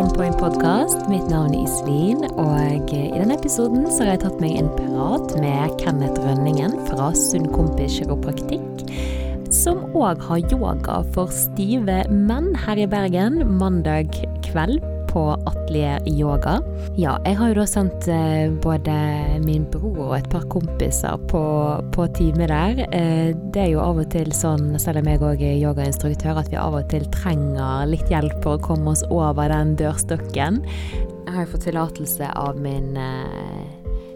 Onpoint podkast. Mitt navn er Iselin, og i denne episoden så har jeg tatt meg en prat med Kenneth Rønningen fra Sunn Kompis kiropraktikk, som òg har yoga for stive menn her i Bergen mandag kveld på Atelier Yoga. Ja, jeg har jo da sendt eh, både min bror og et par kompiser på, på time der. Eh, det er jo av og til sånn, selv om jeg òg er yogainstruktør, at vi av og til trenger litt hjelp for å komme oss over den dørstokken. Jeg har jo fått tillatelse av min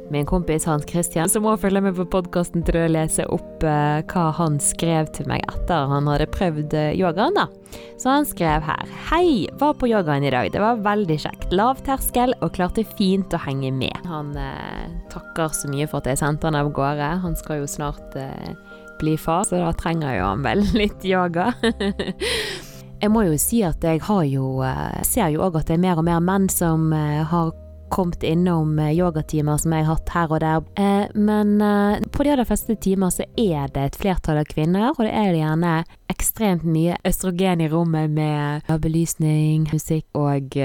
eh, min kompis Hans Christian, som må følge med på podkasten til å lese opp uh, hva han skrev til meg etter han hadde prøvd uh, yogaen. da. Så han skrev her Hei, var på yogaen i dag. Det var veldig kjekt. Lav terskel og klarte fint å henge med. Han uh, takker så mye for at jeg sendte han av gårde. Han skal jo snart bli far, så da trenger jo han vel litt yoga. jeg må jo si at jeg har jo Ser jo òg at det er mer og mer menn som har kommet innom eh, yogatimer som jeg har hatt her og der. Eh, men eh, på de aller fleste timer så er det et flertall av kvinner, og det er gjerne ekstremt mye østrogen i rommet med belysning, musikk og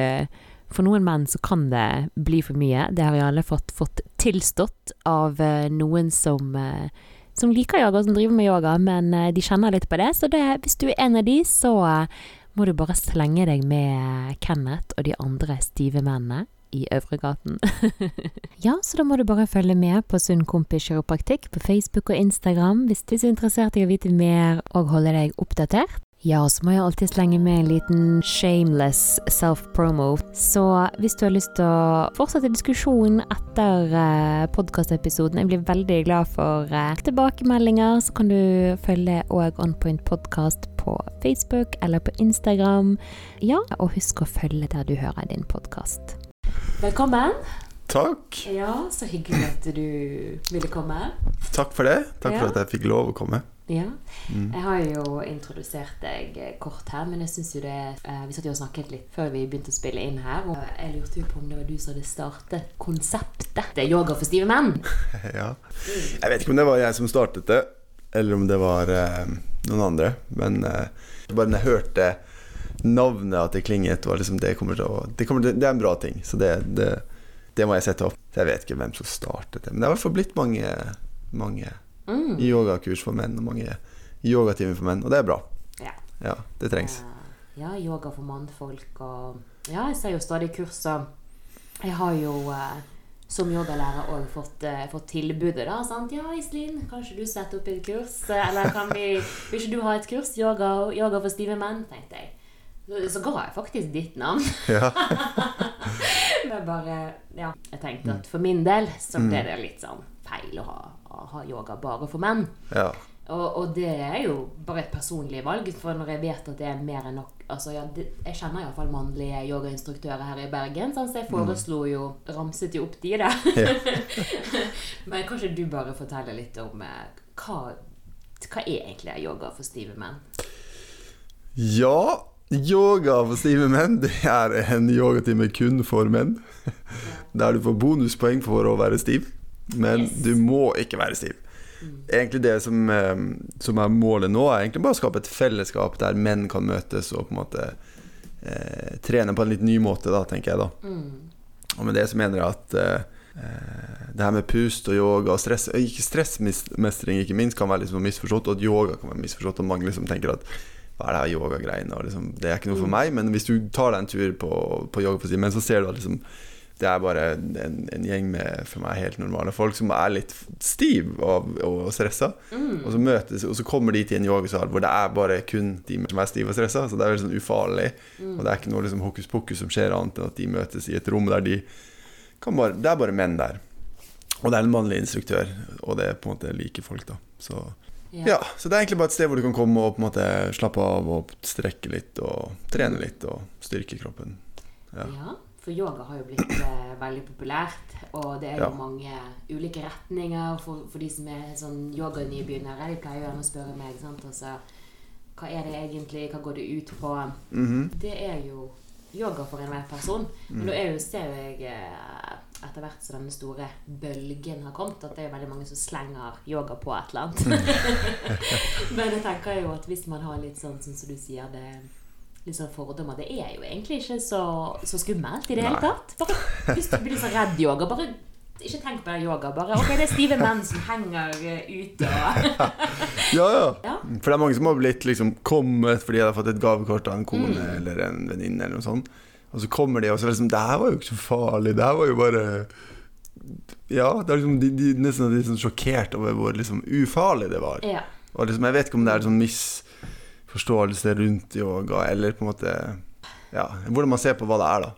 for noen menn så kan det bli for mye. Det har jeg alle fått, fått tilstått av noen som som liker yoga, som driver med yoga, men de kjenner litt på det. Så det, hvis du er en av de, så må du bare slenge deg med Kenneth og de andre stive mennene i Øvregaten. ja, så da må du bare følge med på Sunn kompis kiropraktikk på Facebook og Instagram hvis du er interessert i å vite mer og holde deg oppdatert. Ja, så må jeg alltid slenge med en liten shameless self-promo. Så hvis du har lyst til å fortsette diskusjonen etter uh, podkastepisoden, jeg blir veldig glad for uh, tilbakemeldinger, så kan du følge òg Onpoint Podcast på Facebook eller på Instagram. Ja, og husk å følge der du hører din podkast. Velkommen. Takk. Ja, Så hyggelig at du ville komme. Takk for det. Takk ja. for at jeg fikk lov å komme. Ja. Mm. Jeg har jo introdusert deg kort her, men jeg syns jo det eh, Vi satt jo og snakket litt før vi begynte å spille inn her, og jeg lurte jo på om det var du som hadde startet konseptet. Det er yoga for stive menn. ja. Jeg vet ikke om det var jeg som startet det, eller om det var eh, noen andre, men eh, bare når jeg hørte navnet at det klinget, år, liksom det, å, det, kommer til, det er en bra ting. Så det, det, det, må jeg sette opp. Jeg vet ikke hvem som startet det, men det har i hvert fall blitt mange, mange mm. yogakurs for menn, og mange yogatimer for menn, og det er bra. Ja, ja det trengs. Ja, yoga for mannfolk og Ja, jeg ser jo stadig kurser. Jeg har jo uh, som yogalærer òg fått, uh, fått, tilbudet, da. Sant? Ja, Iselin, kanskje du setter opp et kurs? Eller kan vi, vil ikke du ha et kurs? Yoga, yoga for stive menn, tenkte jeg. Så ga jeg faktisk ditt navn. Ja. Men bare Ja, jeg tenkte at for min del så ble mm. det litt sånn feil å ha, å ha yoga bare for menn. Ja. Og, og, det er jo bare et personlig valg, for når jeg vet at det er mer enn nok altså ja, det, Jeg kjenner iallfall mannlige yogainstruktører her i Bergen, sånn, så jeg mm. foreslo jo Ramset jo opp de der. Ja. Men kanskje du bare forteller litt om eh, hva, hva er egentlig yoga for stive menn? Ja, Yoga for stive menn, det er en yogatime kun for menn. Der du får bonuspoeng for å være stiv, men yes. du må ikke være stiv. Mm. Egentlig Det som, eh, som, er målet nå, er egentlig bare å skape et fellesskap der menn kan møtes og på en måte eh, trene på en litt ny måte, da, tenker jeg. da mm. Og med det så mener jeg at eh, det her med pust og yoga og stress Ikke stressmestring, ikke minst, kan være liksom misforstått, og at yoga kan være misforstått. Og mange liksom tenker at hva er det her yogagreiene? Liksom, det er ikke noe for mm. meg. Men hvis du tar deg en tur på, på yoga, men så ser du at liksom, det er bare en, en, gjeng med for meg helt normale folk som er litt stiv og, og stressa. Mm. Og, så møtes, og så kommer de til en yogasal hvor det er bare kun de som er stive og stressa. Så det er veldig sånn ufarlig. Mm. Og det er ikke noe liksom, hokus pokus som skjer, annet enn at de møtes i et rom der de kan bare Det er bare menn der. Og det er en mannlig instruktør, og det er på en måte like folk, da. Så ja. ja. Så det er egentlig bare et sted hvor du kan komme og på en måte slappe av og strekke litt og trene litt og styrke kroppen. Ja, ja for yoga har jo blitt eh, veldig populært, og det er jo mange ulike retninger for, for, de som er sånn yoganybegynnere. De pleier gjerne å spørre meg sant? Altså, hva er det egentlig, hva går det ut på? Mm -hmm. Det er jo yoga for enhver person. Men nå er jo, ser jo jeg eh, etter hvert som denne store bølgen har kommet, at det er veldig mange som slenger yoga på et eller annet. Men jeg tenker jo at hvis man har litt sånn som du sier, det litt sånn fordommer. Det er jo egentlig ikke så, så skummelt i det hele tatt. Bare, hvis du blir så redd yoga, bare ikke tenk på yoga. Bare ok, det er stive menn som henger eh, ute Ja, ja. Ja. For det er mange som har blitt liksom kommet fordi de har fått et gavekort av en kone Mm. eller en venninne eller noe sånt. Og så kommer de og så er det liksom Det her var jo ikke så farlig. Det her var jo bare Ja, det er liksom de, de nesten litt sånn sjokkert over hvor liksom ufarlig det var. Ja. Og liksom, jeg vet ikke om det er sånn misforståelse rundt yoga, eller på en måte Ja, hvordan man ser på hva det er, da.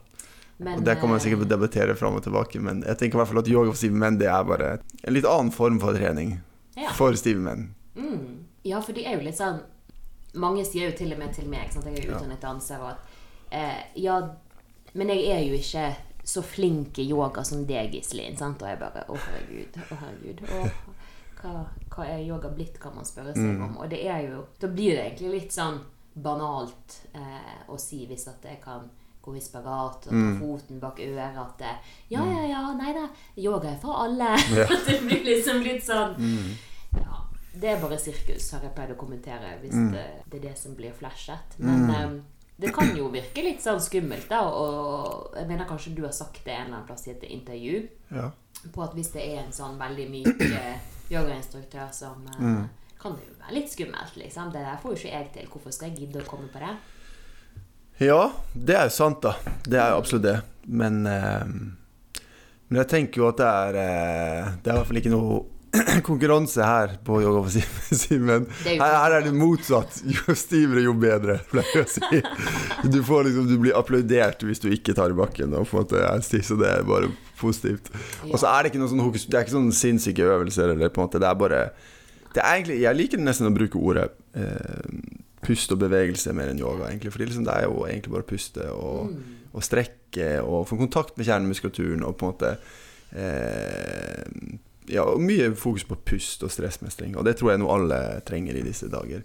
Men, Og det kan man eh, sikkert debattere fram og tilbake, men jeg tenker i hvert fall at yoga for stive menn det er bare en litt annen form for trening Ja. for stive menn. Mm. Ja, for det er jo litt sånn Mange sier jo til og med til meg, sant? jeg er jo utdannet danser, og at eh, Ja, men jeg er jo ikke så flink i yoga som deg, Iselin. Og jeg bare Å, herregud. Å, herregud. Å, hva, hva er yoga blitt, kan man spørre seg Mm. om. Og det er jo Da blir det egentlig litt sånn banalt eh, å si hvis at jeg kan gå i spagat og ta Mm. foten bak øret at det, Ja, ja, ja, nei da. Yoga er for alle. Ja. At det blir liksom litt sånn Mm. ja, det er bare sirkus, har jeg pleid å kommentere hvis Mm. det, det er det som blir flashet. Men eh, det kan jo virke litt sånn skummelt, da. Og jeg mener kanskje du har sagt det en eller annen plass i et intervju, Ja. på at hvis det er en sånn veldig myk eh, yogainstruktør som eh, Mm. Kan det jo være litt skummelt, liksom. Det der får jo ikke jeg til. Hvorfor skal jeg gidde å komme på det? Ja, det er jo sant, da. Det er jo absolutt det. Men, eh, men jeg tenker jo at det er eh, Det er i hvert fall ikke noe konkurranse her på Yoga for Simen. Er Her, her er det motsatt. Jo stivere, jo bedre, pleier jeg å si. Du, får liksom, du blir applaudert hvis du ikke tar i bakken og på en måte er stiv, så det er bare positivt. Og så er det ikke noen sånn Det er ikke sånn sinnssyke øvelser, eller på en måte Det er bare det er egentlig, Jeg liker nesten å bruke ordet eh, pust og bevegelse mer enn yoga, egentlig. For liksom det er jo egentlig bare å puste og, Mm. og strekke og få kontakt med kjernemuskulaturen og på en måte eh, Ja, mye fokus på pust og stressmestring. Og det tror jeg nå alle trenger i disse dager.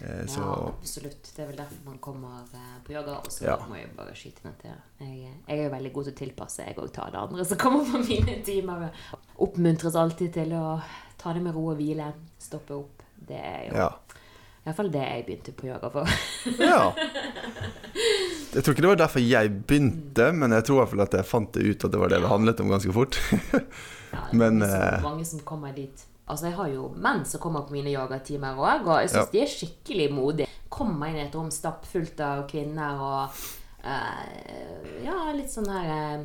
Eh, så Ja, absolutt. Det er vel derfor man kommer eh, på yoga. Og så Ja. må jeg bare skyte ned til jeg, jeg er jo veldig god til å tilpasse jeg òg tar det andre som kommer på mine timer. Oppmuntres alltid til å ta det med ro og hvile. Stoppe opp. Det er jo ja. iallfall det jeg begynte på yoga for. ja. Jeg tror ikke det var derfor jeg begynte, men jeg tror i hvert fall at jeg fant det ut at det var det det handlet om ganske fort. Ja, det er Men, mange, som, eh, mange som kommer dit. Altså, Jeg har jo menn som kommer på mine jagertimer òg, og jeg syns Ja. de er skikkelig modige. Kommer inn i et rom stappfullt av kvinner og uh, Ja, litt sånn her uh,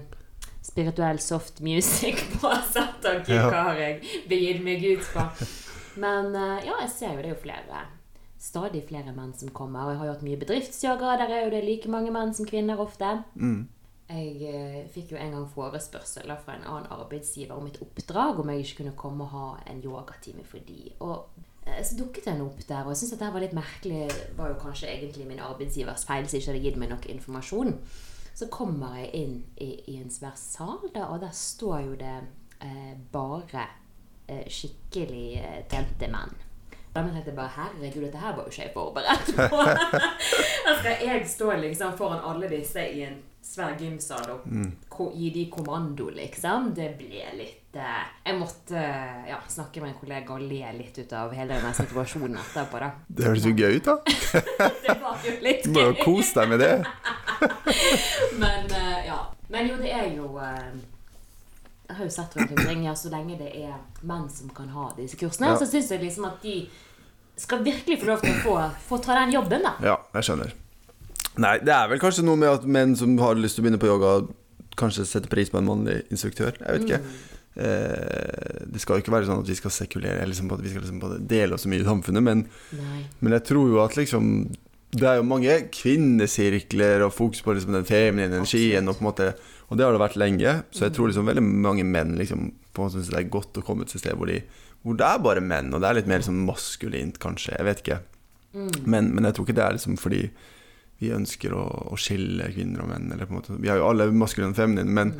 spirituell soft music på. sett Og hva har jeg begitt meg ut på? Men uh, ja, jeg ser jo det er jo flere Stadig flere menn som kommer. Og jeg har jo hatt mye bedriftsjagere Der er jo det like mange menn som kvinner ofte. Mm. Jeg eh, fikk jo en gang forespørsel fra en annen arbeidsgiver om et oppdrag, om jeg ikke kunne komme og ha en yogatime for de. Og eh, så dukket den opp der, og jeg syntes det var litt merkelig. Det var jo kanskje egentlig min arbeidsgivers feil som ikke hadde gitt meg nok informasjon. Så kommer jeg inn i, i en svær sal, da, og der står jo det eh, bare eh, skikkelig eh, tente menn. Tenkte jeg bare herregud, dette her var jo ikke jeg forberedt på. Skal jeg stå liksom foran alle disse i en svær gymsal og ko gi de kommando, liksom. Det ble litt eh, Jeg måtte ja, snakke med en kollega og le litt ut av hele denne situasjonen etterpå, da. Det høres jo gøy ut, da. Det var jo litt Du må jo kose deg med det. Men eh, ja. Men jo, det er jo eh, Jeg har jo sett rundt omkring, ja, så lenge det er menn som kan ha disse kursene, Ja. så syns jeg liksom at de skal virkelig få lov til å få, få ta den jobben, da. Ja, jeg skjønner. Nei, det er vel kanskje noe med at menn som har lyst til å begynne på yoga, kanskje setter pris på en mannlig instruktør. Jeg vet ikke. Eh, det skal jo ikke være sånn at vi skal sekulere, liksom at vi skal liksom dele oss så mye i samfunnet, men, men jeg tror jo at liksom Det er jo mange kvinnesirkler og fokus på liksom den feminine energien, og på en måte Og det har det vært lenge, så jeg tror liksom veldig mange menn liksom på synes det er godt å komme til et sted hvor, de, hvor det er bare menn, og det er litt mer liksom maskulint, kanskje. Jeg vet ikke. Men, men jeg tror ikke det er liksom fordi vi ønsker å, å skille kvinner og menn. Eller på en måte. Vi har jo alle maskuline og feminine, men,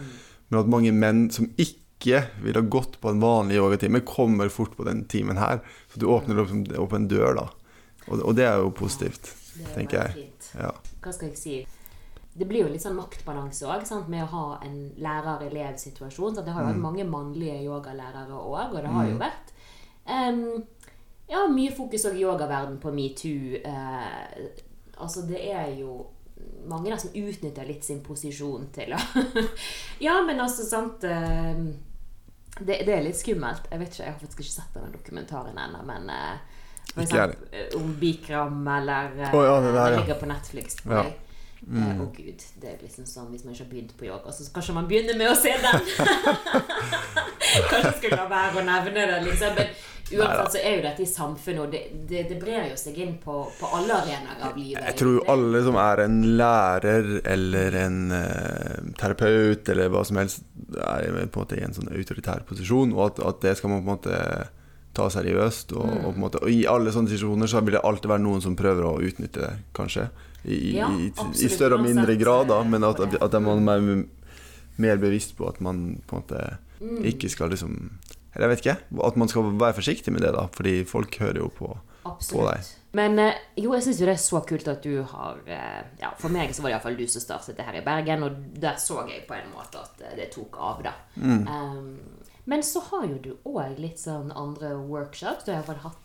men at mange menn som ikke ville ha gått på en vanlig yogatime, kommer fort på den timen her. Så du åpner opp, opp en dør, da. Og, og det er jo positivt, Det er tenker jeg. fint. Ja. Hva skal jeg si? Det blir jo litt sånn maktbalanse òg, med å ha en lærer-elev-situasjon. Det har jo Mm. vært mange mannlige yogalærere òg, og det har jo vært um, ja, mye fokus òg i yogaverden på metoo. Uh, Altså, det er jo mange der som utnytter litt sin posisjon til å Ja, men altså, sant uh, det, det er litt skummelt. Jeg vet ikke, jeg har faktisk ikke sett denne dokumentaren ennå, men uh, for eksempel om Bikram eller oh, ja, det der, ja. ligger på Netflix. Ja. Jeg. Og Å gud, det er liksom sånn Hvis man ikke har begynt på yoga, så kanskje man begynner med å se den. kanskje skulle la være å nevne det, liksom. Men uansett så er jo dette i samfunnet, og det, det, det brer jo seg inn på, på alle arenaer av livet. Jeg tror jo alle som er en lærer eller en uh, terapeut eller hva som helst, er på en måte i en sånn autoritær posisjon, og at, at det skal man på en måte ta seriøst. Og, og, på en måte, og i alle sånne situasjoner så vil det alltid være noen som prøver å utnytte det, kanskje. I, i, Ja, i, i større og mindre grad, da, men at, at man er mer bevisst på at man på en måte Mm. ikke skal liksom Eller jeg vet ikke. At man skal være forsiktig med det, da, fordi folk hører jo på. deg. Men eh, jo, jeg syns jo det er så kult at du har eh, Ja, for meg så var det iallfall du som startet det her i Bergen, og der så jeg på en måte at eh, det tok av, da. Mm. Um, men så har jo du òg litt sånn andre workshops. Du har iallfall hatt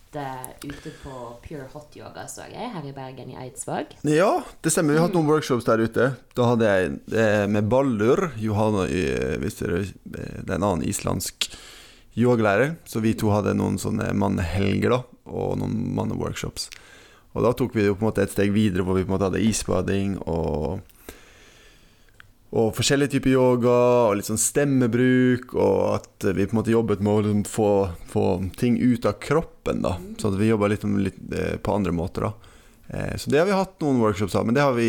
ute på Pure Hot Yoga, så jeg, her i Bergen, i Eidsvåg. Ja, det stemmer. Vi har hatt noen workshops der ute. Da hadde jeg eh, med Baldur Johanna, eh, hvis dere, eh, det er en annen islandsk yogalærer. Så vi to hadde noen sånne mannehelger da, og noen manneworkshops. Og da tok vi det jo på en måte et steg videre, hvor vi på en måte hadde isbading og og forskjellige typer yoga, og litt sånn stemmebruk, og at vi på en måte jobbet med å liksom få, få ting ut av kroppen, da. Så at vi jobba litt, litt eh, på andre måter, da. Eh, Så det har vi hatt noen workshops av, men det har vi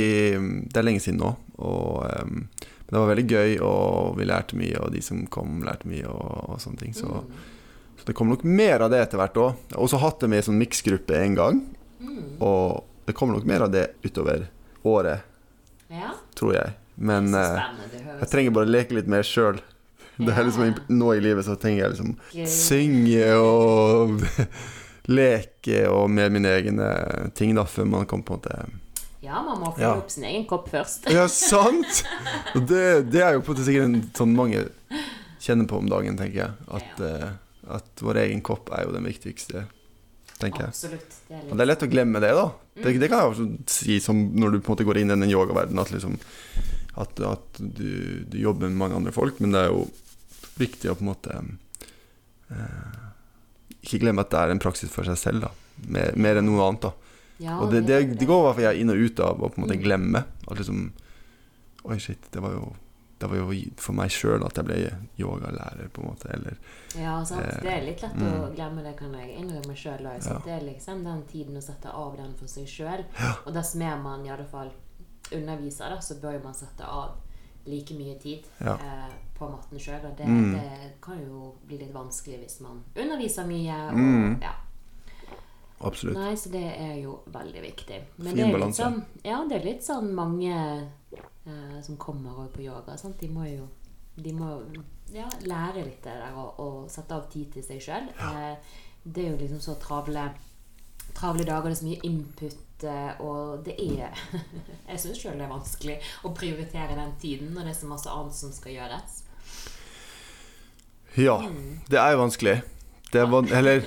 Det er lenge siden nå. Og ehm, det var veldig gøy, og vi lærte mye, og de som kom, lærte mye, og, og sånne ting. Så, så det kommer nok mer av det etter hvert òg. Jeg har også hatt det med i sånn miksgruppe en gang, og det kommer nok mer av det utover året, Ja, tror jeg. Men eh, jeg trenger bare å leke litt mer sjøl. Det er liksom Nå i livet så trenger jeg liksom synge og leke og med mine egne ting, da, før man kan på en måte Ja, man må få Ja. opp sin egen kopp først. Ja, sant! Det, det er jo på en måte sikkert en sånn mange kjenner på om dagen, tenker jeg. At, eh, at vår egen kopp er jo den viktigste, tenker jeg. Absolutt. Det er Og det er lett å glemme det, da. Det, det kan jeg også si som når du på en måte går inn i den yogaverdenen, at, liksom, at, at du, du jobber med mange andre folk, men det er jo viktig å på en måte eh, Ikke glemme at det er en praksis for seg selv, da. Mer, mer enn noe annet, da. Ja, Og det, det, det går i hvert fall jeg inn og ut av å på en måte Mm. glemme. At liksom Oi, shit, det var jo, det var jo for meg sjøl at jeg ble yogalærer, på en måte. Eller Ja, sant. Eh, Det er litt lett å mm. glemme det, kan jeg innrømme sjøl. Ja. Det er liksom den tiden å sette av den for seg sjøl. Og dess mer man i alle fall underviser, da, så bør jo man sette av like mye tid Ja. eh, på matten sjøl. Og det, Mm. det kan jo bli litt vanskelig hvis man underviser mye. Og, Mm. ja. absolutt. Nei, så det er jo veldig viktig. Men Fin det er balanse. sånn, ja, det er litt sånn mange eh, som kommer på yoga. Sant? De må jo de må ja, lære litt det der og, og sette av tid til seg sjøl. Eh, det er jo liksom så travle, travle dager, det er så mye input, og det er Jeg syns sjøl det er vanskelig å prioritere den tiden når det er så masse annet som skal gjøres. Ja, Mm. det er jo vanskelig. Det er van eller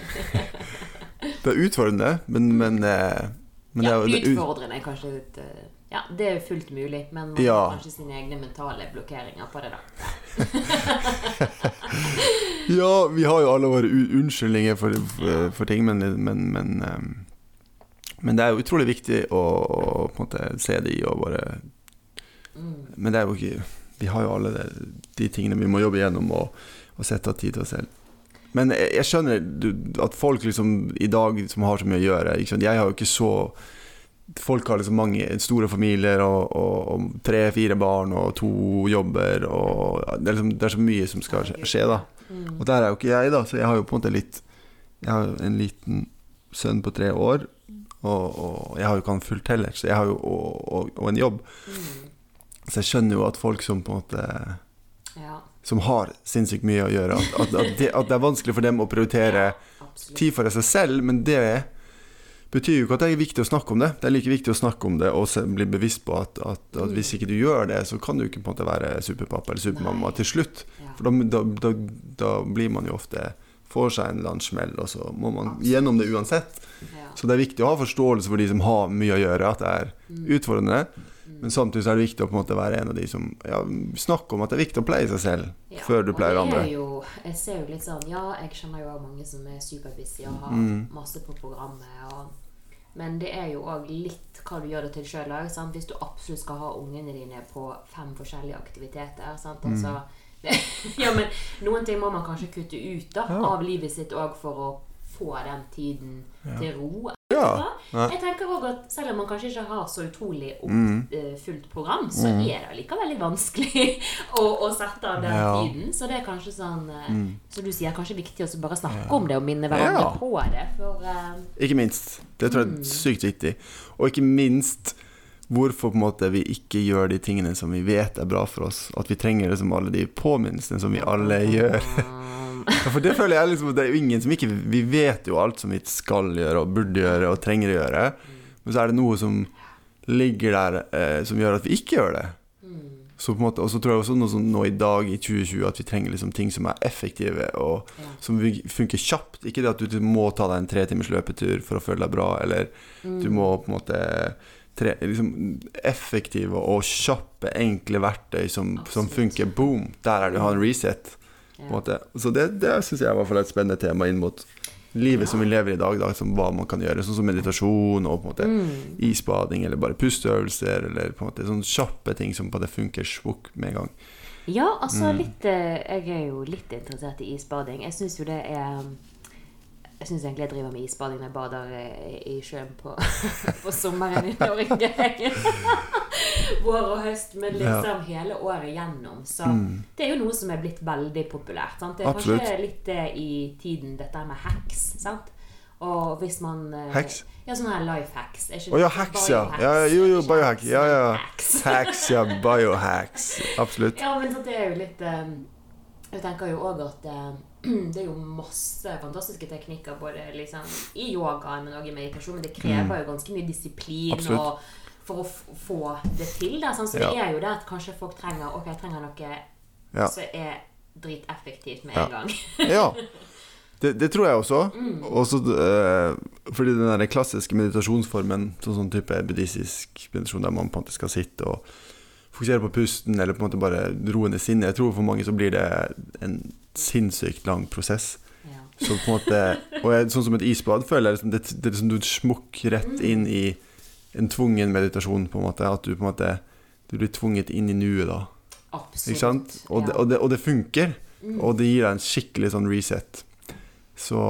Det er utfordrende, men, men, eh, men ja, det utfordrende er kanskje litt eh, Ja, det er fullt mulig, men man Ja. har kanskje sine egne mentale blokkeringer på det, da. Ja, vi har jo alle våre unnskyldninger for, for, for ting, men, men, men, men det er jo utrolig viktig å, å på en måte se de og bare Mm. Men det er jo ikke Vi har jo alle det, de tingene vi må jobbe gjennom og, og sette av tid til oss selv. Men jeg, jeg skjønner du, at folk liksom i dag som har så mye å gjøre sant? Jeg har jo ikke så Folk har liksom mange store familier og, og, og tre-fire barn og to jobber og det er, liksom, det er så mye som skal skje, da. Mm. Og der er jo ikke jeg, da, så jeg har jo på en måte litt Jeg har en liten sønn på tre år, og, og jeg har jo ikke han fullt heller, så jeg har jo og, og, en jobb. Mm. Så jeg skjønner jo at folk som på en måte Ja, Som har sinnssykt mye å gjøre, at, at, at, det, at det er vanskelig for dem å prioritere ja, tid for seg selv, men det betyr jo ikke at det er viktig å snakke om det. Det er like viktig å snakke om det og bli bevisst på at, at, at hvis ikke du gjør det, så kan du ikke på en måte være superpappa eller supermamma Nei. til slutt. Ja. For da, da, da, da blir man jo ofte får seg en eller annen smell, og så må man gjennom det uansett. Ja. Så det er viktig å ha forståelse for de som har mye å gjøre, at det er utfordrende. Men samtidig er det viktig å på en måte være en av de som ja, snakker om at det er viktig å pleie seg selv Ja, før du pleier andre. Jo, jeg ser jo litt sånn Ja, jeg kjenner jo mange som er superbusy og har Mm. masse på programmet. Og, men det er jo òg litt hva du gjør det til sjøl òg. Hvis du absolutt skal ha ungene dine på fem forskjellige aktiviteter. Sant? Mm. Altså, det, ja, men noen ting må man kanskje kutte ut da, Ja. av livet sitt òg for å få den tiden til ro. Ja. Jeg tenker også at Selv om man kanskje ikke har så utrolig Mm. oppfylt program, så er det likevel litt vanskelig å, å sette av den Ja. Mm. tiden. Så det er kanskje sånn mm. Som du sier, kanskje viktig å bare snakke om det og minne hverandre Ja. på det. For uh, Ikke minst. Det tror jeg Mm. er sykt viktig. Og ikke minst hvorfor på en måte vi ikke gjør de tingene som vi vet er bra for oss. At vi trenger liksom alle de påminnelsene som vi alle gjør. um, For det føler jeg liksom at Det er ingen som ikke Vi vet jo alt som vi skal gjøre og burde gjøre og trenger å gjøre. Men så er det noe som ligger der eh, som gjør at vi ikke gjør det. Så på en måte, og så tror jeg også noe sånn nå i dag i 2020 at vi trenger liksom ting som er effektive og Ja. som funker kjapt. Ikke det at du må ta deg en tre timers løpetur for å føle deg bra, eller du må på en måte tre, liksom, Effektive og kjappe, enkle verktøy som, som funker. Boom! Der er det å ha en reset. På ja. Så det, det syns jeg var et spennende tema inn mot livet som vi lever i dag. Da, som hva man kan gjøre, sånn som meditasjon og på en måte Mm. isbading eller bare pusteøvelser. Eller på en måte sånne kjappe ting som på det funker svukk med en gang. ja, altså Mm. litt eh, Jeg er jo litt interessert i isbading. Jeg syns jo det er jeg syns egentlig jeg driver med isbading når jeg bader eh, i sjøen på, på sommeren i Norge. Vår og høst, men liksom hele året gjennom. Så det er jo noe som er blitt veldig populært. Sant? Det er Mm. Absolutt. kanskje litt det i tiden, dette med hacks. Sant? Og hvis man eh, Hacks? Ja, sånne her life hacks. Å oh, ja, hacks, ja. ja. Jo, jo, biohack. Ja, ja. hacks. Ja. Biohacks. Absolutt. Ja, men så det er jo litt eh, Jeg tenker jo òg at eh, det er jo masse fantastiske teknikker både liksom i yoga, men òg i meditasjon. Men det krever jo ganske mye disiplin Mm. For å få det til. Da, sånn. Så Ja. det er jo det at kanskje folk trenger Ok, jeg trenger noe Ja. som er driteffektivt med en gang. Ja. Det, det tror jeg også. Mm. Også eh, fordi den der klassiske meditasjonsformen, sånn sånn type buddhistisk meditasjon der man på en måte skal sitte og fokusere på pusten, eller på en måte bare roe ned sinnet Jeg tror for mange så blir det en sinnssykt lang prosess. Ja. Så på en måte, og jeg, sånn som et isbad føler jeg liksom, det, det er liksom du smukk rett inn i en tvungen meditasjon, på en måte. At du på en måte du blir tvunget inn i nuet da. Absolutt. Ikke sant? Og, det, ja. og, det, og det funker. Og det gir deg en skikkelig sånn reset. Så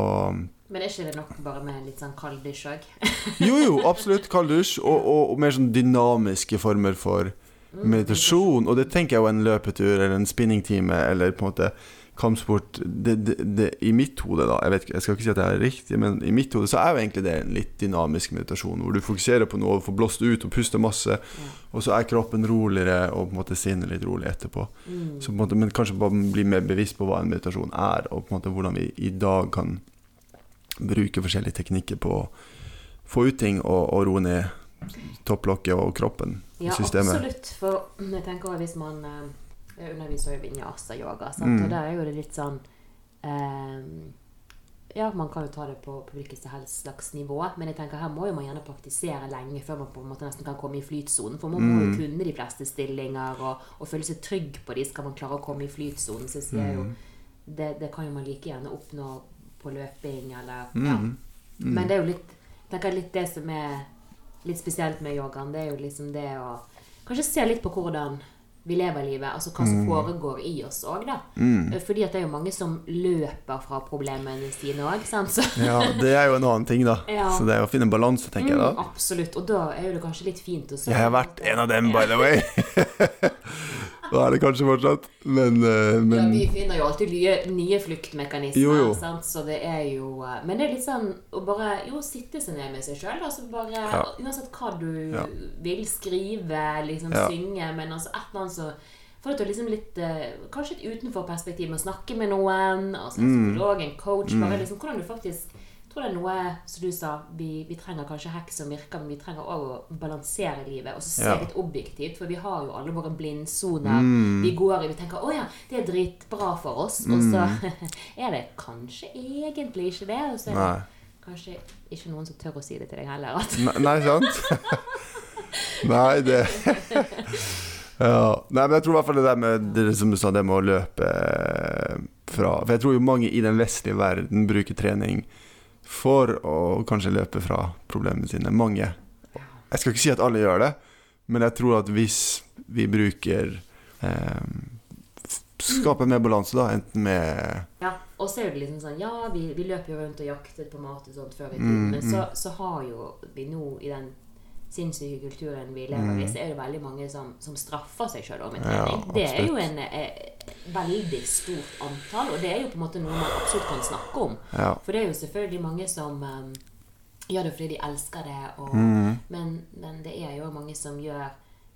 Men er ikke det nok bare med litt sånn kald dusj òg? Jo, jo, absolutt. Kald dusj. Og, og, og mer sånn dynamiske former for meditasjon. Og det tenker jeg jo en løpetur eller en spinningtime eller på en måte kampsport det, det, det, I mitt hode, da Jeg vet jeg skal ikke si at det er riktig, men i mitt hode så er jo egentlig det en litt dynamisk meditasjon. Hvor du fokuserer på noe og får blåst ut og puster masse. Og så er kroppen roligere og på en måte sinnet litt rolig etterpå. Så på en måte, men kanskje bare bli mer bevisst på hva en meditasjon er, og på en måte hvordan vi i dag kan bruke forskjellige teknikker på å få ut ting og, og roe ned topplokket og kroppen. Ja, systemet. absolutt. For jeg tenker også hvis man eh, Jeg underviser jo vinyasa-yoga. Mm. og der er jo det litt sånn eh, Ja, man kan jo ta det på, på hvilket som helst slags nivå, men jeg tenker her må jo man gjerne praktisere lenge før man på en måte nesten kan komme i flytsonen. For man må jo Mm. kunne de fleste stillinger og, og føle seg trygg på de skal man klare å komme i flytsonen. Så jeg sier jo Mm. det, det kan jo man like gjerne oppnå på løping eller Mm. ja. Men det er jo litt jeg tenker litt det som er litt spesielt med yogaen, det er jo liksom det å kanskje se litt på hvordan vi lever livet, altså hva som foregår i oss òg, da. Mm. Fordi at det er jo mange som løper fra problemene sine òg, sant. Så, Ja, det er jo en annen ting, da. Ja. Så det er å finne en balanse, tenker jeg mm, da. absolutt. Og da er jo det kanskje litt fint å se Jeg har vært en av dem, by the way. Da er det kanskje fortsatt, men, men... Ja, vi finner jo alltid nye, nye fluktmekanismer. Jo, jo. Sant? Så det er jo eh, Men det er litt sånn å bare jo, sitte seg ned med seg sjøl. Altså bare Ja. Uansett hva du Ja. vil skrive, liksom Ja. synge, men altså et eller annet så får du til liksom litt eh, Kanskje et utenforperspektiv med å snakke med noen. Altså en Mm. psykolog, en coach. Bare liksom hvordan du faktisk tror det er noe, som du sa, vi, vi trenger kanskje hekk som virker, men vi trenger òg å balansere livet og så se Ja. litt objektivt. For vi har jo alle våre blindsoner. Mm. Vi går i, vi tenker 'Å ja, det er dritbra for oss', og så er det kanskje egentlig ikke det. Og så er det kanskje ikke noen som tør å si det til deg heller. Nei, nei, sant? Nei, det Ja. Nei, men jeg tror i hvert fall det der med det som du sa, det med å løpe eh, fra For jeg tror jo mange i den vestlige verden bruker trening for å kanskje løpe fra problemene sine. Mange. Jeg skal ikke si at alle gjør det, men jeg tror at hvis vi bruker eh, Skaper mer balanse, da, enten med Ja, og så er det liksom sånn Ja, vi, vi løper jo rundt og jakter på mat og sånt før i Mm, tiden, men så, så har jo vi nå i den sinnssyke kulturen vi lever i, så er det veldig mange som, som straffer seg sjøl om en trening. Ja, det er jo en eh, veldig stort antall, og det er jo på en måte noe man absolutt kan snakke om. Ja. For det er jo selvfølgelig mange som eh, gjør det fordi de elsker det, og, Mm. men, men det er jo mange som gjør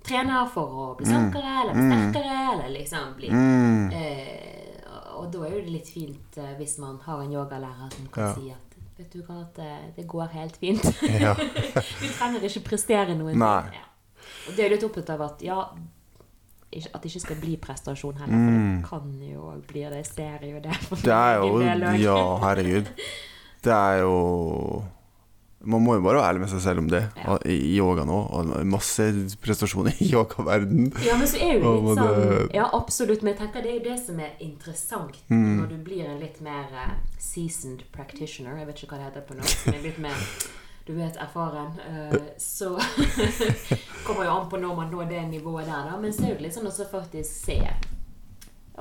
trener for å bli Mm. slankere eller bli sterkere, eller liksom bli Mm. Eh, og da er jo det litt fint eh, hvis man har en yogalærer som kan Ja. si at Vet du hva, at det, det går helt fint. Ja. du trenger ikke prestere noe. Ja. Og det er litt opptatt av at ja At det ikke skal bli prestasjon heller, Mm. for det kan jo og blir det. Jeg ser jo det. Det er jo. Ja, herregud. Det er jo Man må jo bare være ærlig med seg selv om det. Ja. I yoga nå. Og masse prestasjoner i yogaverden. Ja, men så er jo litt sånn Ja, absolutt. Men jeg tenker det er jo det som er interessant Mm. når du blir en litt mer eh, seasoned practitioner. Jeg vet ikke hva det heter på norsk, men litt mer du vet, erfaren. eh, så kommer jo an på når man når det nivået der, da. Men så er det litt sånn å faktisk se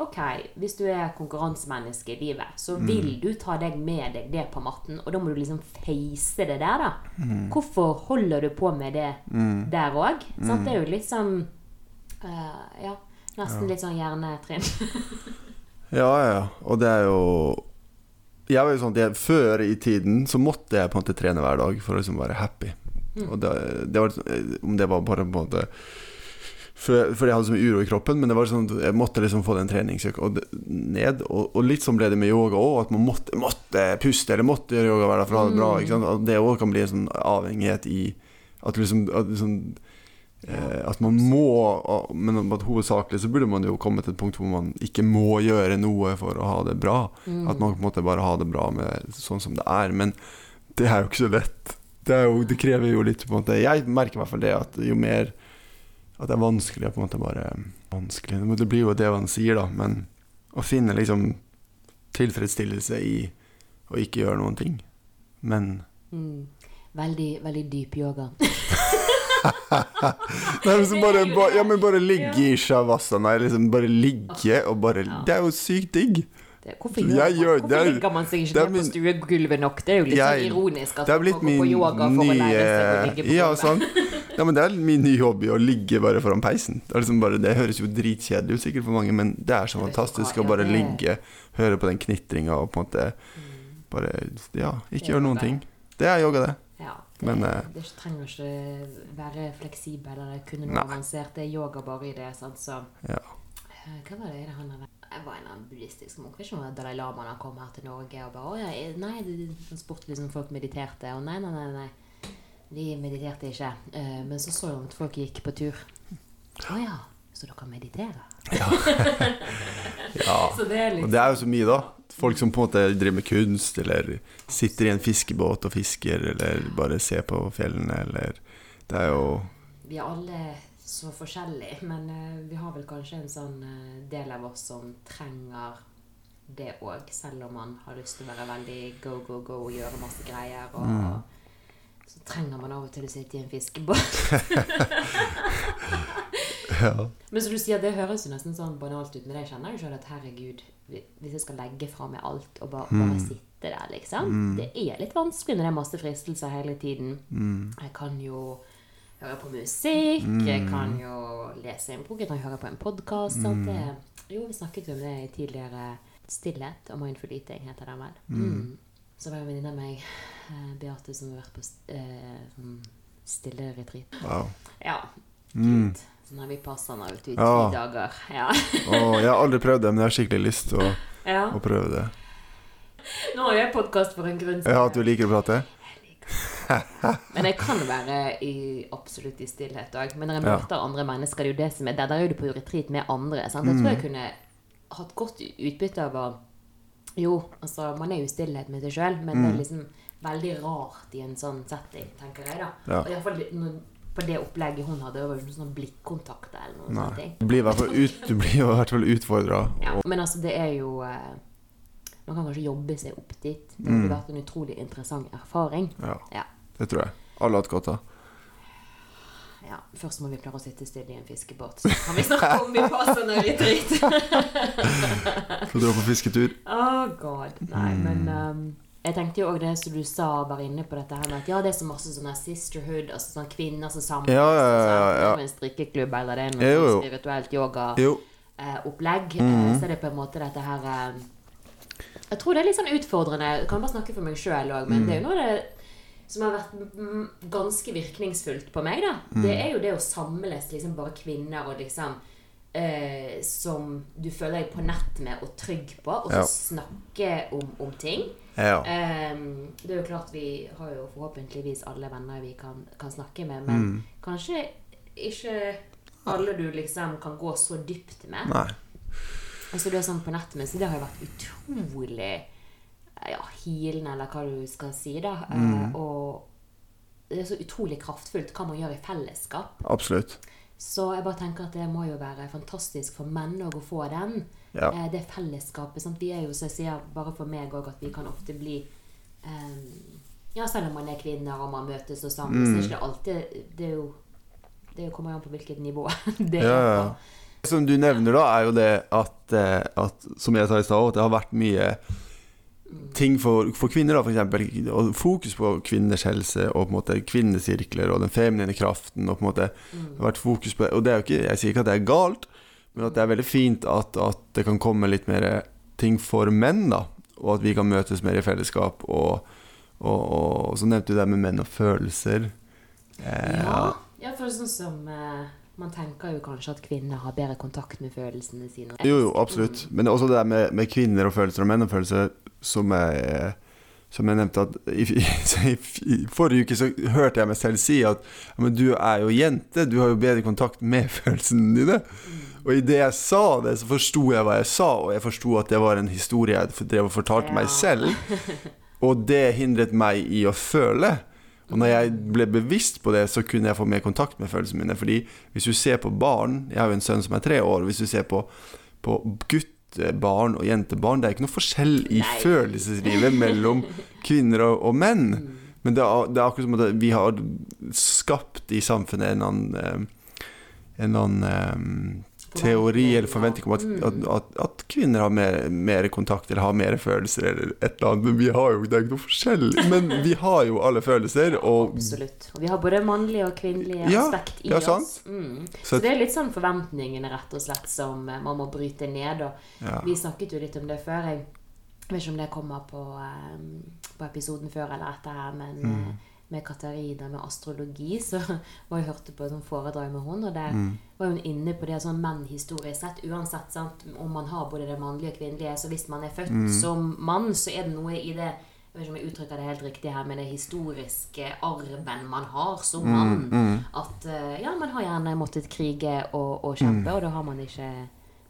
Ok, hvis du er konkurransemenneske i livet, så Mm. vil du ta deg med deg det på matten, og da må du liksom face det der, da. Mm. Hvorfor holder du på med det der òg? Det er jo litt sånn uh, Ja, nesten litt sånn hjernetrinn. Ja, ja, ja. Og det er jo Jeg var jo sånn at jeg, Før i tiden så måtte jeg på en måte trene hver dag for å liksom være happy. Og det, det var, om det var bare på en måte for- fordi jeg hadde så mye uro i kroppen, men det var sånn jeg måtte liksom få den treningsøkta ned. Og, og litt sånn ble det med yoga òg, at man måtte, måtte puste eller måtte gjøre yoga hver dag for å ha det bra. Ikke sant? At det òg kan bli en sånn avhengighet i At liksom, at liksom eh, At man må Men at hovedsakelig så burde man jo komme til et punkt hvor man ikke må gjøre noe for å ha det bra. At man på en måte bare ha det bra med sånn som det er. Men det er jo ikke så lett. Det, jo, det krever jo litt på en måte Jeg merker i hvert fall det at jo mer At det er vanskelig å på en måte bare Vanskelig Det blir jo det man sier, da, men å finne liksom tilfredsstillelse i å ikke gjøre noen ting. Men Mm. Veldig, veldig dyp yoga. Nei, så bare, ba, ja, men bare ligge i shavasana, liksom bare ligge og bare Det er jo sykt digg. Det, hvorfor Jeg gjør hvorfor det er- ligger man seg ikke ned på stuegulvet nok? Det er jo litt Jeg- sånn ironisk at man går på yoga for å lære seg å ligge nye gulvet. Ja, gulvet. Ja, men det er min nye hobby å ligge bare foran peisen. Det, liksom bare, det høres jo dritkjedelig ut sikkert for mange, men det er så fantastisk å bare ligge, høre på den knitringa og på en måte bare Ja, ikke gjøre noen ting. Det er yoga, det. Ja, det, Men, eh, det trenger ikke være fleksibel eller kunne noe avansert. Det er yoga bare i det. Sant? Så Ja. Eh, Hva var det han hadde Jeg var en annen buddhistisk munk. Ikke om Dalai Lama han kom her til Norge og bare Å ja, nei, han spurte liksom folk mediterte. Og nei, nei, nei. nei. De mediterte ikke. Eh, Men så så jeg at folk gikk på tur. Å ja, så dere mediterer? ja. Så det er Og det er jo så mye, da. Folk som på en måte driver med kunst, eller sitter i en fiskebåt og fisker, eller bare ser på fjellene, eller Det er jo Vi er alle så forskjellige, men eh, vi har vel kanskje en sånn eh, del av oss som trenger det òg, selv om man har lyst til å være veldig go, go, go gjøre masse greier. Og Mm. Så trenger man av og til å sitte i en fiskebåt. Ja. Men som du sier, det høres jo nesten sånn banalt ut, men jeg kjenner jo sjøl at herregud, hvis jeg skal legge fra meg alt og bare, bare Mm. sitte der, liksom Det er litt vanskelig når det er masse fristelser hele tiden. Mm. Jeg kan jo høre på musikk, jeg kan jo lese en bok, jeg kan høre på en podkast. Jo, vi snakket jo om det i tidligere Stillhet og mindful eating, heter den vel. Mm. Så var det en venninne av meg, eh, Beate, som har vært på eh, sånn stille retreat. Wow. Ja. Mm. Sånn har vi passa den ut i ti Ja. dager. Ja. oh, jeg har aldri prøvd det, men jeg har skikkelig lyst til å, ja. å prøve det. Nå har jeg podkast for en grunn. Ja, at du liker å prate? Jeg liker. Men jeg kan være i, absolutt i stillhet òg. Men når jeg møter andre mennesker, det er jo det som er Der, der er du på retreat med andre. Sant? Jeg tror Mm. jeg kunne hatt godt utbytte av å Jo, altså, man er jo i stillhet med seg sjøl, men Mm. det er liksom veldig rart i en sånn setting, tenker jeg, da. Ja. Og i hvert fall på det opplegget hun hadde, var jo noen sånn blikkontakter eller noen sånne ting. Du blir i hvert fall, ut, du blir i hvert fall utfordra. Ja, men altså, det er jo eh, Man kan kanskje jobbe seg opp dit. Det Mm. hadde vært en utrolig interessant erfaring. Ja, Ja. det tror jeg. Alle har hatt godt av. ja. Først må vi klare å sitte stille i en fiskebåt, så kan vi snakke om vi passer når vi driter. Få dra på fisketur. Oh god. Nei, Mm. men um, jeg tenkte jo òg det som du sa, bare inne på dette her med at ja, det er så masse sånne sisterhood, altså sånne kvinner som samles. Ja, ja, ja, altså, ja. Er en strikkeklubb, eller det er noe Jo, jo. sånn spirituelt yoga-opplegg. mm -hmm. Så er det på en måte dette her eh, Jeg tror det er litt sånn utfordrende. Jeg kan bare snakke for meg sjøl òg, men det er jo noe det som har vært ganske virkningsfullt på meg, da. mm. Det er jo det å samles liksom bare kvinner og liksom eh, Som du føler deg på nett med og trygg på, og så Ja. snakke om, om ting. Ja. Eh, det er jo klart vi har jo forhåpentligvis alle venner vi kan, kan snakke med, men Mm. kanskje ikke alle du liksom kan gå så dypt med. Nei. Altså det er sånn på nett med, så det har jo vært utrolig ja, healende, eller hva du skal si, da. Mm. og det er så utrolig kraftfullt hva man gjør i fellesskap. Absolutt. Så jeg bare tenker at det må jo være fantastisk for menn å få den. Ja. Eh, det fellesskapet. Sant? Vi er jo, som jeg sier, bare for meg òg, at vi kan ofte bli um, Ja, selv om man er kvinner og man møtes og sammen, Mm. så er ikke det alltid Det er jo Det kommer jo an på hvilket nivå det Ja, er ja. på. Som du nevner, da, er jo det at, eh, at Som jeg sa i stad, at det har vært mye ting for, for kvinner, da, for eksempel. Og fokus på kvinners helse og på en måte kvinnesirkler og den feminine kraften. Og på en måte har vært fokus på det. Og det er jo ikke, jeg sier ikke at det er galt, men at det er veldig fint at, at det kan komme litt mer ting for menn, da. Og at vi kan møtes mer i fellesskap. Og, og, og så nevnte du det med menn og følelser. Eh, Ja, ja, for sånn som eh, Man tenker jo kanskje at kvinner har bedre kontakt med følelsene sine. Jo, jo, absolutt. Men det er også det der med, med kvinner og følelser og menn og følelser som jeg, som jeg nevnte at i, i, i forrige uke så hørte jeg meg selv si at men du er jo jente, du har jo bedre kontakt med følelsene dine. Og idet jeg sa det, så forsto jeg hva jeg sa, og jeg forsto at det var en historie jeg drev og fortalte meg selv. Og det hindret meg i å føle. Og når jeg ble bevisst på det, så kunne jeg få mer kontakt med følelsene mine. Fordi hvis du ser på barn Jeg har jo en sønn som er tre år. Hvis du ser på, på guttebarn og jentebarn, det er ikke noe forskjell i Nei. følelseslivet mellom kvinner og, og menn. Men det er, det er akkurat som at vi har skapt i samfunnet en annen eh, En annen eh, teori eller forventning om at, at, at, at kvinner har mer, mer kontakt eller har mer følelser eller et eller annet. Men vi har jo det er ikke noe forskjell. Men vi har jo alle følelser, og Absolutt. Og vi har både mannlige og kvinnelige Ja, aspekt i ja, oss. Mm. Så det er litt sånn forventningene rett og slett som eh, man må bryte ned. Og ja. vi snakket jo litt om det før. Jeg vet ikke om det kommer på, eh, på episoden før eller etter her, men Mm. Med Katarina med astrologi, så var jeg hørte på et sånt foredrag med henne, og der Mm. var hun inne på det sånn menn historisk sett, uansett sant, om man har både det mannlige og kvinnelige, så hvis man er født Mm. som mann, så er det noe i det jeg vet ikke om jeg uttrykker det helt riktig her, men det historiske arven man har som Mm, mann. At eh, ja, man har gjerne måttet krige og, og kjempe, Mm. og da har man ikke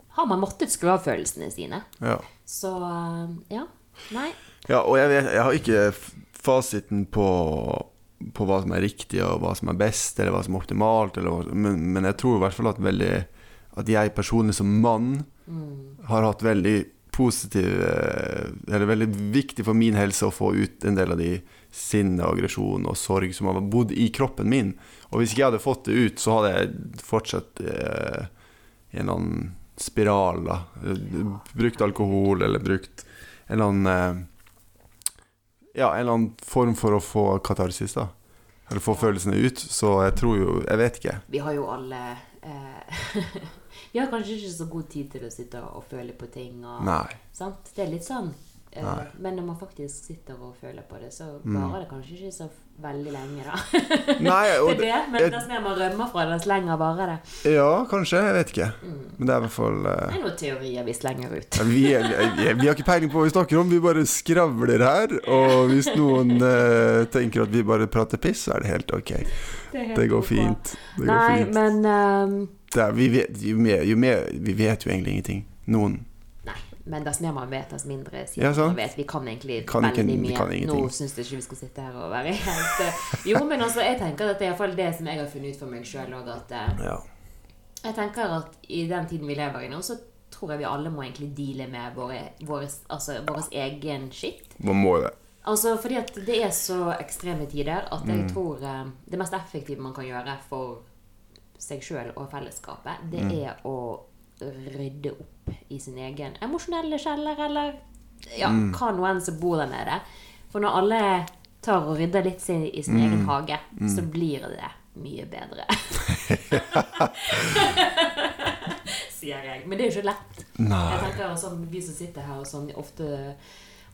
Har man måttet skru av følelsene sine. ja. Så eh, ja. Nei. Ja, og jeg, vet, jeg har ikke fasiten på, på hva som er riktig, og hva som er best, eller hva som er optimalt, eller, hva- men, men jeg tror i hvert fall at, veldig, at jeg personlig som mann har hatt veldig positiv eh, Eller veldig viktig for min helse å få ut en del av de sinne, aggresjon og sorg som har bodd i kroppen min. Og hvis ikke jeg hadde fått det ut, så hadde jeg fortsatt eh, i en eller annen spiral, da. Eh, Brukt alkohol, eller brukt en eller annen eh, Ja, en eller annen form for å få katarsis, da. Eller få følelsene ut. Så jeg tror jo Jeg vet ikke. Vi har jo alle eh, Vi har kanskje ikke så god tid til å sitte og føle på ting. Og, Nei. sant? Det er litt sånn Nei. men når man faktisk sitter og føler på det, så Mm. varer det kanskje ikke så veldig lenge, da. Nei, det det, men dess mer man rømmer fra det, dess lenger varer det. Ja, kanskje. Jeg vet ikke. Mm. Men det er i hvert fall uh... Det er noen teorier vi slenger ut. ja, vi, er, vi, vi har ikke peiling på hva vi snakker om, vi bare skravler her. Og hvis noen uh, tenker at vi bare prater piss, så er det helt ok. Det, helt Det går fint. Det går Nei, fint. men Det er, vi vet, jo mer, jo mer Vi vet jo egentlig ingenting. Noen. Men dess mer man vet, dess mindre sier Ja, man vet. Vi kan egentlig Kan veldig mye. kan. Nå syns jeg ikke vi skal sitte her og være helt eh, Jo, men altså, jeg tenker at det er iallfall det som jeg har funnet ut for meg sjøl òg, at eh, Ja. Jeg tenker at i den tiden vi lever i nå, så tror jeg vi alle må egentlig deale med våre, altså, vår egen skitt. Man må det. Altså, fordi at det er så ekstreme tider at jeg Mm. tror eh, det mest effektive man kan gjøre for seg sjøl og fellesskapet, det Mm. er å rydde opp i sin egen emosjonelle kjeller, eller ja, Mm. hva nå enn som bor der nede. For når alle tar og rydder litt sin, i sin Mm. egen hage, så blir det mye bedre. Sier jeg. Men det er jo ikke lett. Jeg tenker sånn, Vi som sitter her og sånn ofte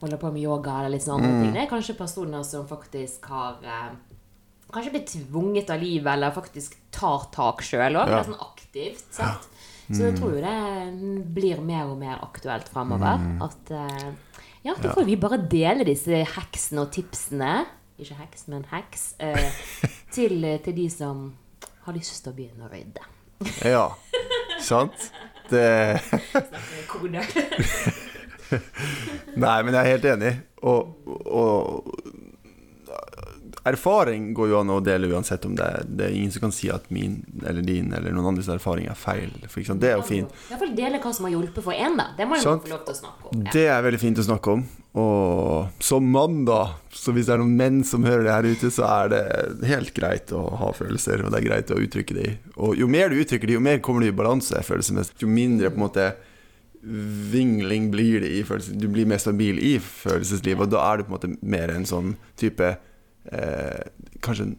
holder på med yoga eller litt sånne andre Mm. ting, det er kanskje personer som faktisk har eh, Kanskje blitt tvunget av livet, eller faktisk tar tak sjøl òg. Ja. Sånn aktivt sett. Så jeg tror jo det blir mer og mer aktuelt framover. At eh, Ja, da får vi bare dele disse heksene og tipsene Ikke heks, men heks. eh, til, til de som har lyst til å begynne å rydde. Ja. Sant? Det. Nei, men jeg er helt enig. Og, og erfaring går jo an å dele uansett om det er Det er ingen som kan si at min eller din eller noen andres erfaring er feil. Det er jo fint. Iallfall dele hva som har hjulpet for én, da. Det må jo få lov til å snakke om. Ja. Det er veldig fint å snakke om. Og som mann, da, så hvis det er noen menn som hører det her ute, så er det helt greit å ha følelser, og det er greit å uttrykke de. Og jo mer du uttrykker de, jo mer kommer du i balanse følelsesmessig. Jo mindre på en måte vingling blir det i følelser. Du blir mer stabil i følelseslivet, og da er du på en måte mer en sånn type eh, Kanskje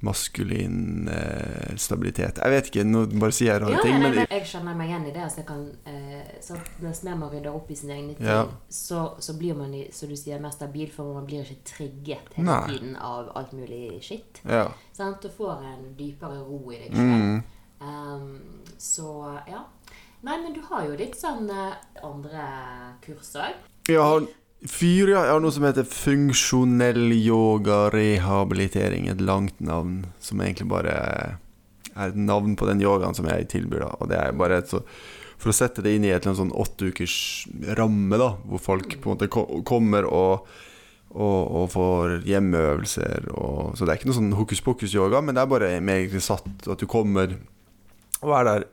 maskulin eh, stabilitet. Jeg vet ikke, nå bare sier jeg rare Ja, ting, nei, men jeg kjenner meg igjen i det. Altså kan, eh, så mens mer man rydder opp i sine egne ting, Ja. så, så blir man som du sier, mer stabil, for man blir ikke trigget hele Nei. tiden av alt mulig skitt. ja. Sant? Du får en dypere ro i deg selv. Mm. Um, så ja. Nei, men du har jo litt sånn eh, andre kurs òg. Jeg har fyr, ja. Jeg har noe som heter funksjonell yoga rehabilitering. Et langt navn som egentlig bare er et navn på den yogaen som jeg tilbyr. Da. Og det er bare et så For å sette det inn i et eller annet sånn åtte ukers ramme, da, hvor folk på en måte ko- kommer og og, og får hjemmeøvelser. Og, så det er ikke noe sånn hokus pokus-yoga, men det er bare mer satt at du kommer og er der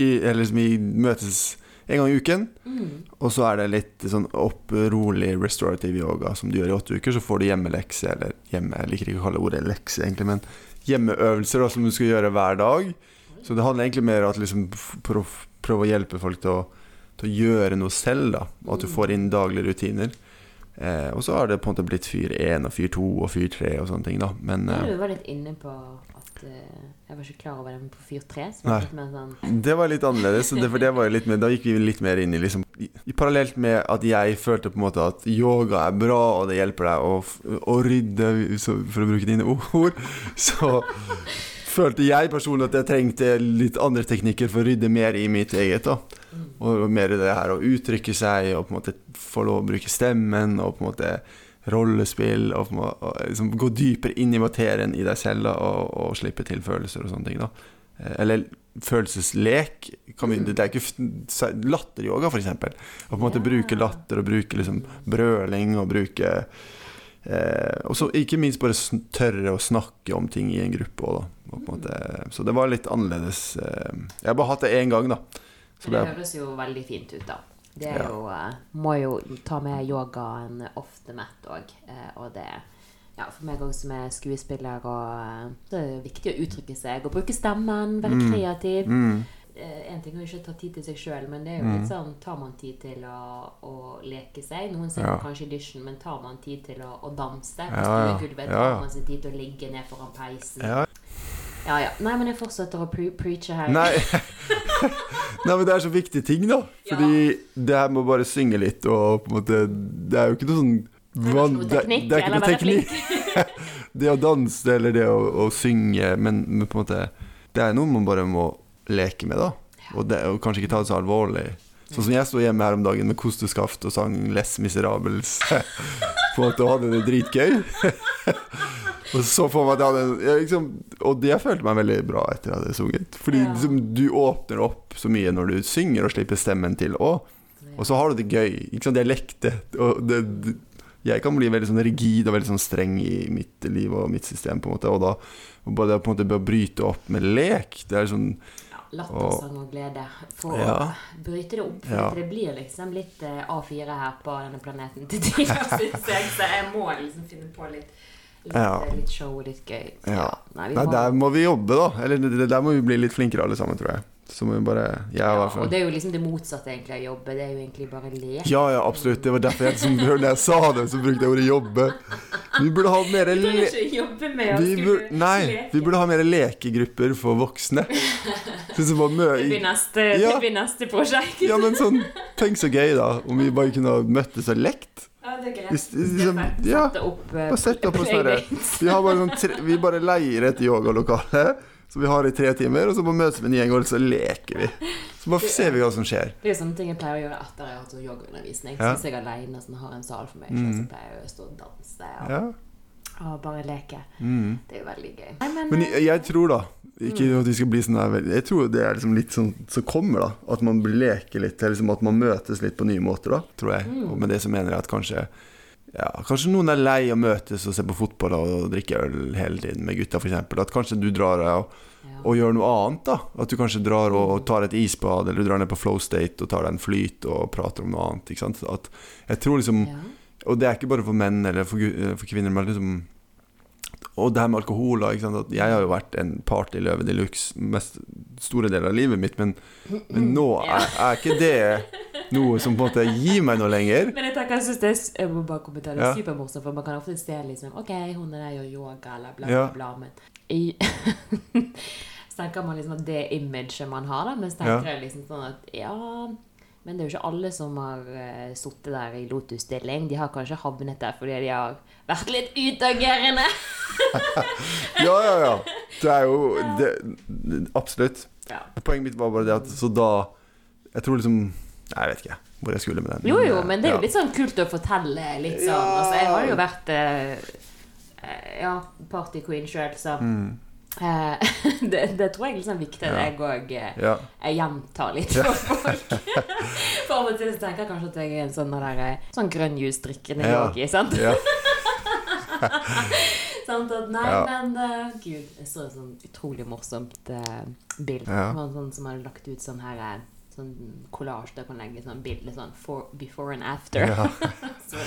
i, eller liksom i møtes en gang i uken. Og så er det litt sånn opp, rolig restorative yoga som du gjør i åtte uker. Så får du hjemmelekse, eller hjemme, jeg liker ikke å kalle ordet lekse, egentlig, men hjemmeøvelser da, som du skal gjøre hver dag. Så det handler egentlig mer om at liksom prøve å hjelpe folk til å, til å gjøre noe selv, da. Og at du får inn daglige rutiner. Eh, og så har det på en måte blitt fyr 1 og fyr 2 og fyr 3 og sånne ting, da. Men eh, du var litt inne på eh, Jeg var ikke klar over den på Fyr 3. Så Nei. var det sånn Det var litt annerledes. Det, det var litt mer, da gikk vi litt mer inn i liksom Parallelt med at jeg følte på en måte at yoga er bra, og det hjelper deg å, å rydde, for å bruke dine ord, så følte jeg personlig at jeg trengte litt andre teknikker for å rydde mer i mitt eget. da Og mer det her å uttrykke seg, og på en måte få lov å bruke stemmen, og på en måte rollespill, og, og liksom gå dypere inn i materien i deg selv, da, og, og slippe til følelser og sånne ting. da Eh, Eller følelseslek. Vi, det er ikke latteryoga, f.eks. Å på en måte bruke latter og bruke liksom brøling og bruke eh, Og så ikke minst bare tørre å snakke om ting i en gruppe òg, da. På en måte, så det var litt annerledes. Eh, jeg har bare hatt det én gang, da. Så Det det høres jo veldig fint ut, da. Det Ja. jo eh, Må jo ta med yogaen the mat òg. Og det ja, For meg òg som er skuespiller, og eh, det er viktig å uttrykke seg og bruke stemmen, være Mm. kreativ. mm, En ting er jo ikke å ta tid til seg sjøl, men det er jo litt sånn Tar man tid til å, å leke seg? Noen sier Ja. kanskje audition, men tar man tid til å, å danse? Ja, ja. Gulvet, tar man seg tid til å ligge ned foran peisen? Ja. Ja, ja. Nei, men jeg fortsetter å pre preache her. Nei. Nei, men det er så viktige ting, da. Fordi det her med å bare synge litt og på en måte Det er jo ikke noe sånn Det er ikke noe teknikk, det noe teknikk. det å danse eller det å, å synge, men, men på en måte Det er noe man bare må leke med, da. Og, det, og kanskje ikke ta det så alvorlig. Sånn som jeg sto hjemme her om dagen med kosteskaft og sang Les Miserables på måte og hadde det dritgøy. og så får man at jeg hadde jeg liksom, Og det jeg følte meg veldig bra etter at jeg hadde sunget. Fordi Ja. liksom, du åpner opp så mye når du synger og slipper stemmen til òg. Og så har du det gøy. Ikke sant? Jeg lekte. Og det, det, jeg kan bli veldig sånn rigid og veldig sånn streng i mitt liv og mitt system, på en måte. Og da og bare det på en måte bare bryte opp med lek, det er sånn Ja, Lattersang og glede. For Ja. å bryte det opp. For Ja. det blir liksom litt eh, A4 her på denne planeten til tider, syns jeg. Så jeg må liksom finne på litt, litt, Ja. eh, litt show og litt gøy. Ja. Nei, vi Nei, må- der må vi jobbe, da. Eller der må vi bli litt flinkere alle sammen, tror jeg. Så må vi bare ja, hvert og det er jo liksom det motsatte egentlig av jobbe. Det er jo egentlig bare lek. Ja, ja, absolutt. Det var derfor jeg, som, når jeg sa det, så brukte jeg ordet jobbe. Vi burde ha mer le vi burde, Nei, vi burde ha mer lekegrupper for voksne. Sånn Det blir neste, Ja. det blir neste prosjekt. Ja, men sånn Tenk så gøy, da, om vi bare kunne møttes og lekt. Ja, det er greit. Hvis- liksom, ja. Eh, Bare sett opp og sånn. Vi, bare sånn tre, vi bare leier et yogalokale som vi har i tre timer, og så bare møtes vi en gjeng, og så leker vi. Så bare ser vi hva som skjer. Det er jo sånne ting jeg pleier å gjøre etter jeg har hatt sånn yogaundervisning. Ja. Mm. Så Hvis jeg alene sånn, har en sal for meg mm. så pleier jeg å stå og danse og, Ja. og bare leke. Mm. Det er jo veldig gøy. Nei, men, Men eh, jeg, jeg tror da Ikke at vi skal bli sånn der Jeg tror det er liksom litt sånn som kommer, da. At man leker litt. Eller liksom at man møtes litt på nye måter, da. Tror jeg. Mm. Og med det så mener jeg at kanskje ja, Kanskje noen er lei å møtes og se på fotball og drikke øl hele tiden med gutta, f.eks. At kanskje du drar og, og gjør noe annet, da. At du kanskje drar og tar et isbad, eller du drar ned på Flow State og tar deg en flyt og prater om noe annet. At jeg tror liksom og det er ikke bare for menn eller for, for kvinner, men liksom Og det her med alkohol Jeg har jo vært en partyløve de luxe mest store deler av livet mitt, men, men nå er, er ikke det noe som på en måte gir meg noe lenger. Men jeg tenker, jeg synes det er, jeg må bare kommentere, det er supermorsomt, for man kan ofte se liksom, ok, hun er der gjør yoga, eller bla, bla, Ja. bla, men i, så tenker man liksom at det imaget man har da, men tenker Ja. jeg liksom sånn at, ja, men det er jo ikke alle som har uh, sittet der i lotusstilling, de har kanskje havnet der fordi de har vært litt utagerende. Ja, ja, ja. Det er jo det, Absolutt. Ja. Poenget mitt var bare det at så da Jeg tror liksom jeg vet ikke hvor jeg skulle med den. Jo, jo, men det er jo litt sånn kult å fortelle litt sånn. Ja. Altså, jeg har jo vært eh, ja, party queen sjøl, så Mm. Eh, det, det tror jeg liksom er viktig at Ja. jeg òg Ja. gjentar litt for folk. For av og til tenker jeg kanskje at jeg er en sånn der, eh, sånn grønn juice-drikkende Ja. yogi, sant? ja. Sant at, nei, men uh, gud, jeg så et sånn utrolig morsomt uh, bilde. Ja. Sånn som hadde lagt ut sånn her eh, Sånn kollasj der kan legge sånn bilde sånn for, before and after. ja. Så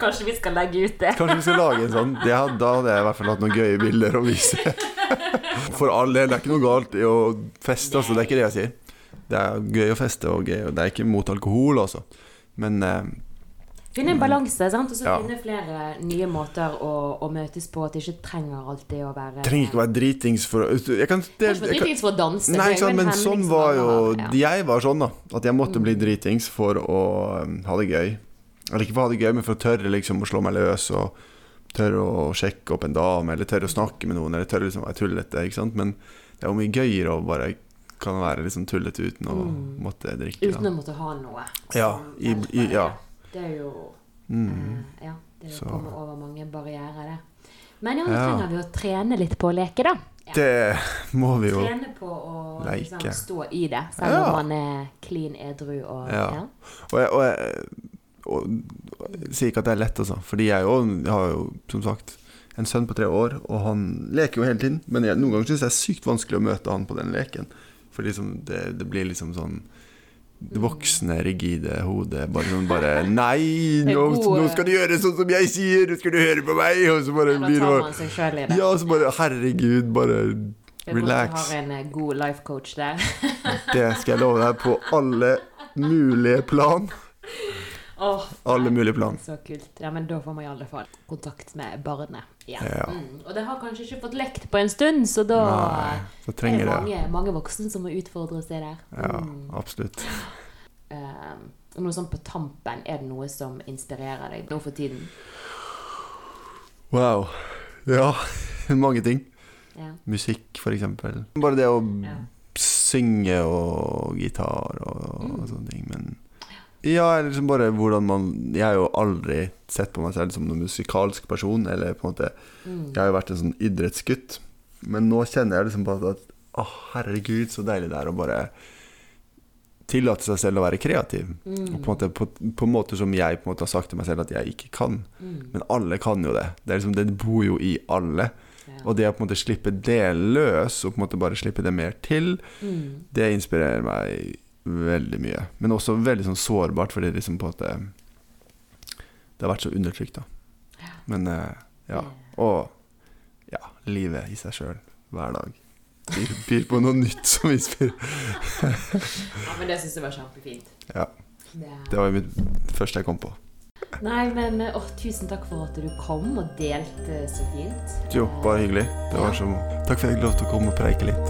kanskje vi skal legge ut det. Kanskje vi skal lage en sånn Ja, Da hadde jeg i hvert fall hatt noen gøye bilder å vise. For all del, det er ikke noe galt i å feste, altså. Det er ikke det jeg sier. Det er gøy å feste, og gøy, og det er ikke mot alkohol, altså. Men eh, Finne en balanse, sant? og så Ja. finne flere nye måter å, å møtes på. At det ikke trenger alltid å være trenger ikke å være dritings for jeg kan, det, jeg dritings for å danse. Nei, sant, men sånn var jo ja. Jeg var sånn, da. At jeg måtte bli Mm. dritings for å um, ha det gøy. Eller ikke for å ha det gøy, men for å tørre liksom å slå meg løs og tørre å sjekke opp en dame, eller tørre å snakke med noen, eller tørre liksom å være tullete. Ikke sant? Men det er jo mye gøyere å bare kan være liksom tullete uten å Mm. måtte drikke. Uten å måtte ha noe. Ja, i- i- ja. Det er jo Mm. eh, Ja, det Så. kommer over mange barrierer, det. Men ja, nå Ja. trenger vi å trene litt på å leke, da. Ja. Det må vi jo. Trene på å liksom, stå i det, selv Ja. om man er clean edru og Ja. ja. Og jeg, og jeg og, og, jeg sier ikke at det er lett, altså. Fordi jeg, jo, jeg har jo, som sagt, en sønn på tre år, og han leker jo hele tiden. Men jeg, noen ganger syns jeg det er sykt vanskelig å møte han på den leken. For liksom, det, det blir liksom sånn det voksne, rigide hodet bare sånn bare Nei, nå, nå skal du gjøre sånn som jeg sier! Nå skal du høre på meg! Og så bare blir det. Ja, så bare Herregud, bare relax. Du har en eh, god life coach der. Det skal jeg love deg på alle mulige plan. Åh, Alle mulige plan. Så kult. Ja, men da får man i alle fall kontakt med barnet. Ja. Ja. Mm. Og det har kanskje ikke fått lekt på en stund, så da Nei, så er det mange, mange voksne som må utfordre seg der. Ja, Mm. absolutt. Eh, og noe sånn på tampen, er det noe som inspirerer deg nå for tiden? Wow. Ja, mange ting. Ja. Musikk, for eksempel. Bare det å Ja. synge og gitar og, Mm. og sånne ting. Men ja, eller liksom bare hvordan man Jeg har jo aldri sett på meg selv som noen musikalsk person, eller på en måte Mm. Jeg har jo vært en sånn idrettsgutt, men nå kjenner jeg liksom på at Å, herregud, så deilig det er å bare tillate seg selv å være kreativ. Mm. På, måte, på, på måter som jeg måte har sagt til meg selv at jeg ikke kan. Mm. Men alle kan jo det. Det, liksom, det bor jo i alle. Ja. Og det å på en måte slippe det løs, og på en måte bare slippe det mer til, Mm. det inspirerer meg veldig mye. Men også veldig sånn sårbart, fordi liksom på at det, Det har vært så undertrykt, da. Ja. Men eh, ja. Og ja, livet i seg sjøl hver dag. Byr, byr på noe nytt som inspirerer. ja, men det syns jeg var kjempefint. Ja. Det... Var jo mitt første jeg kom på. Nei, men å, tusen takk for at du kom og delte så fint. Jo, bare hyggelig. Det var så Takk for at jeg fikk lov til å komme og preike litt.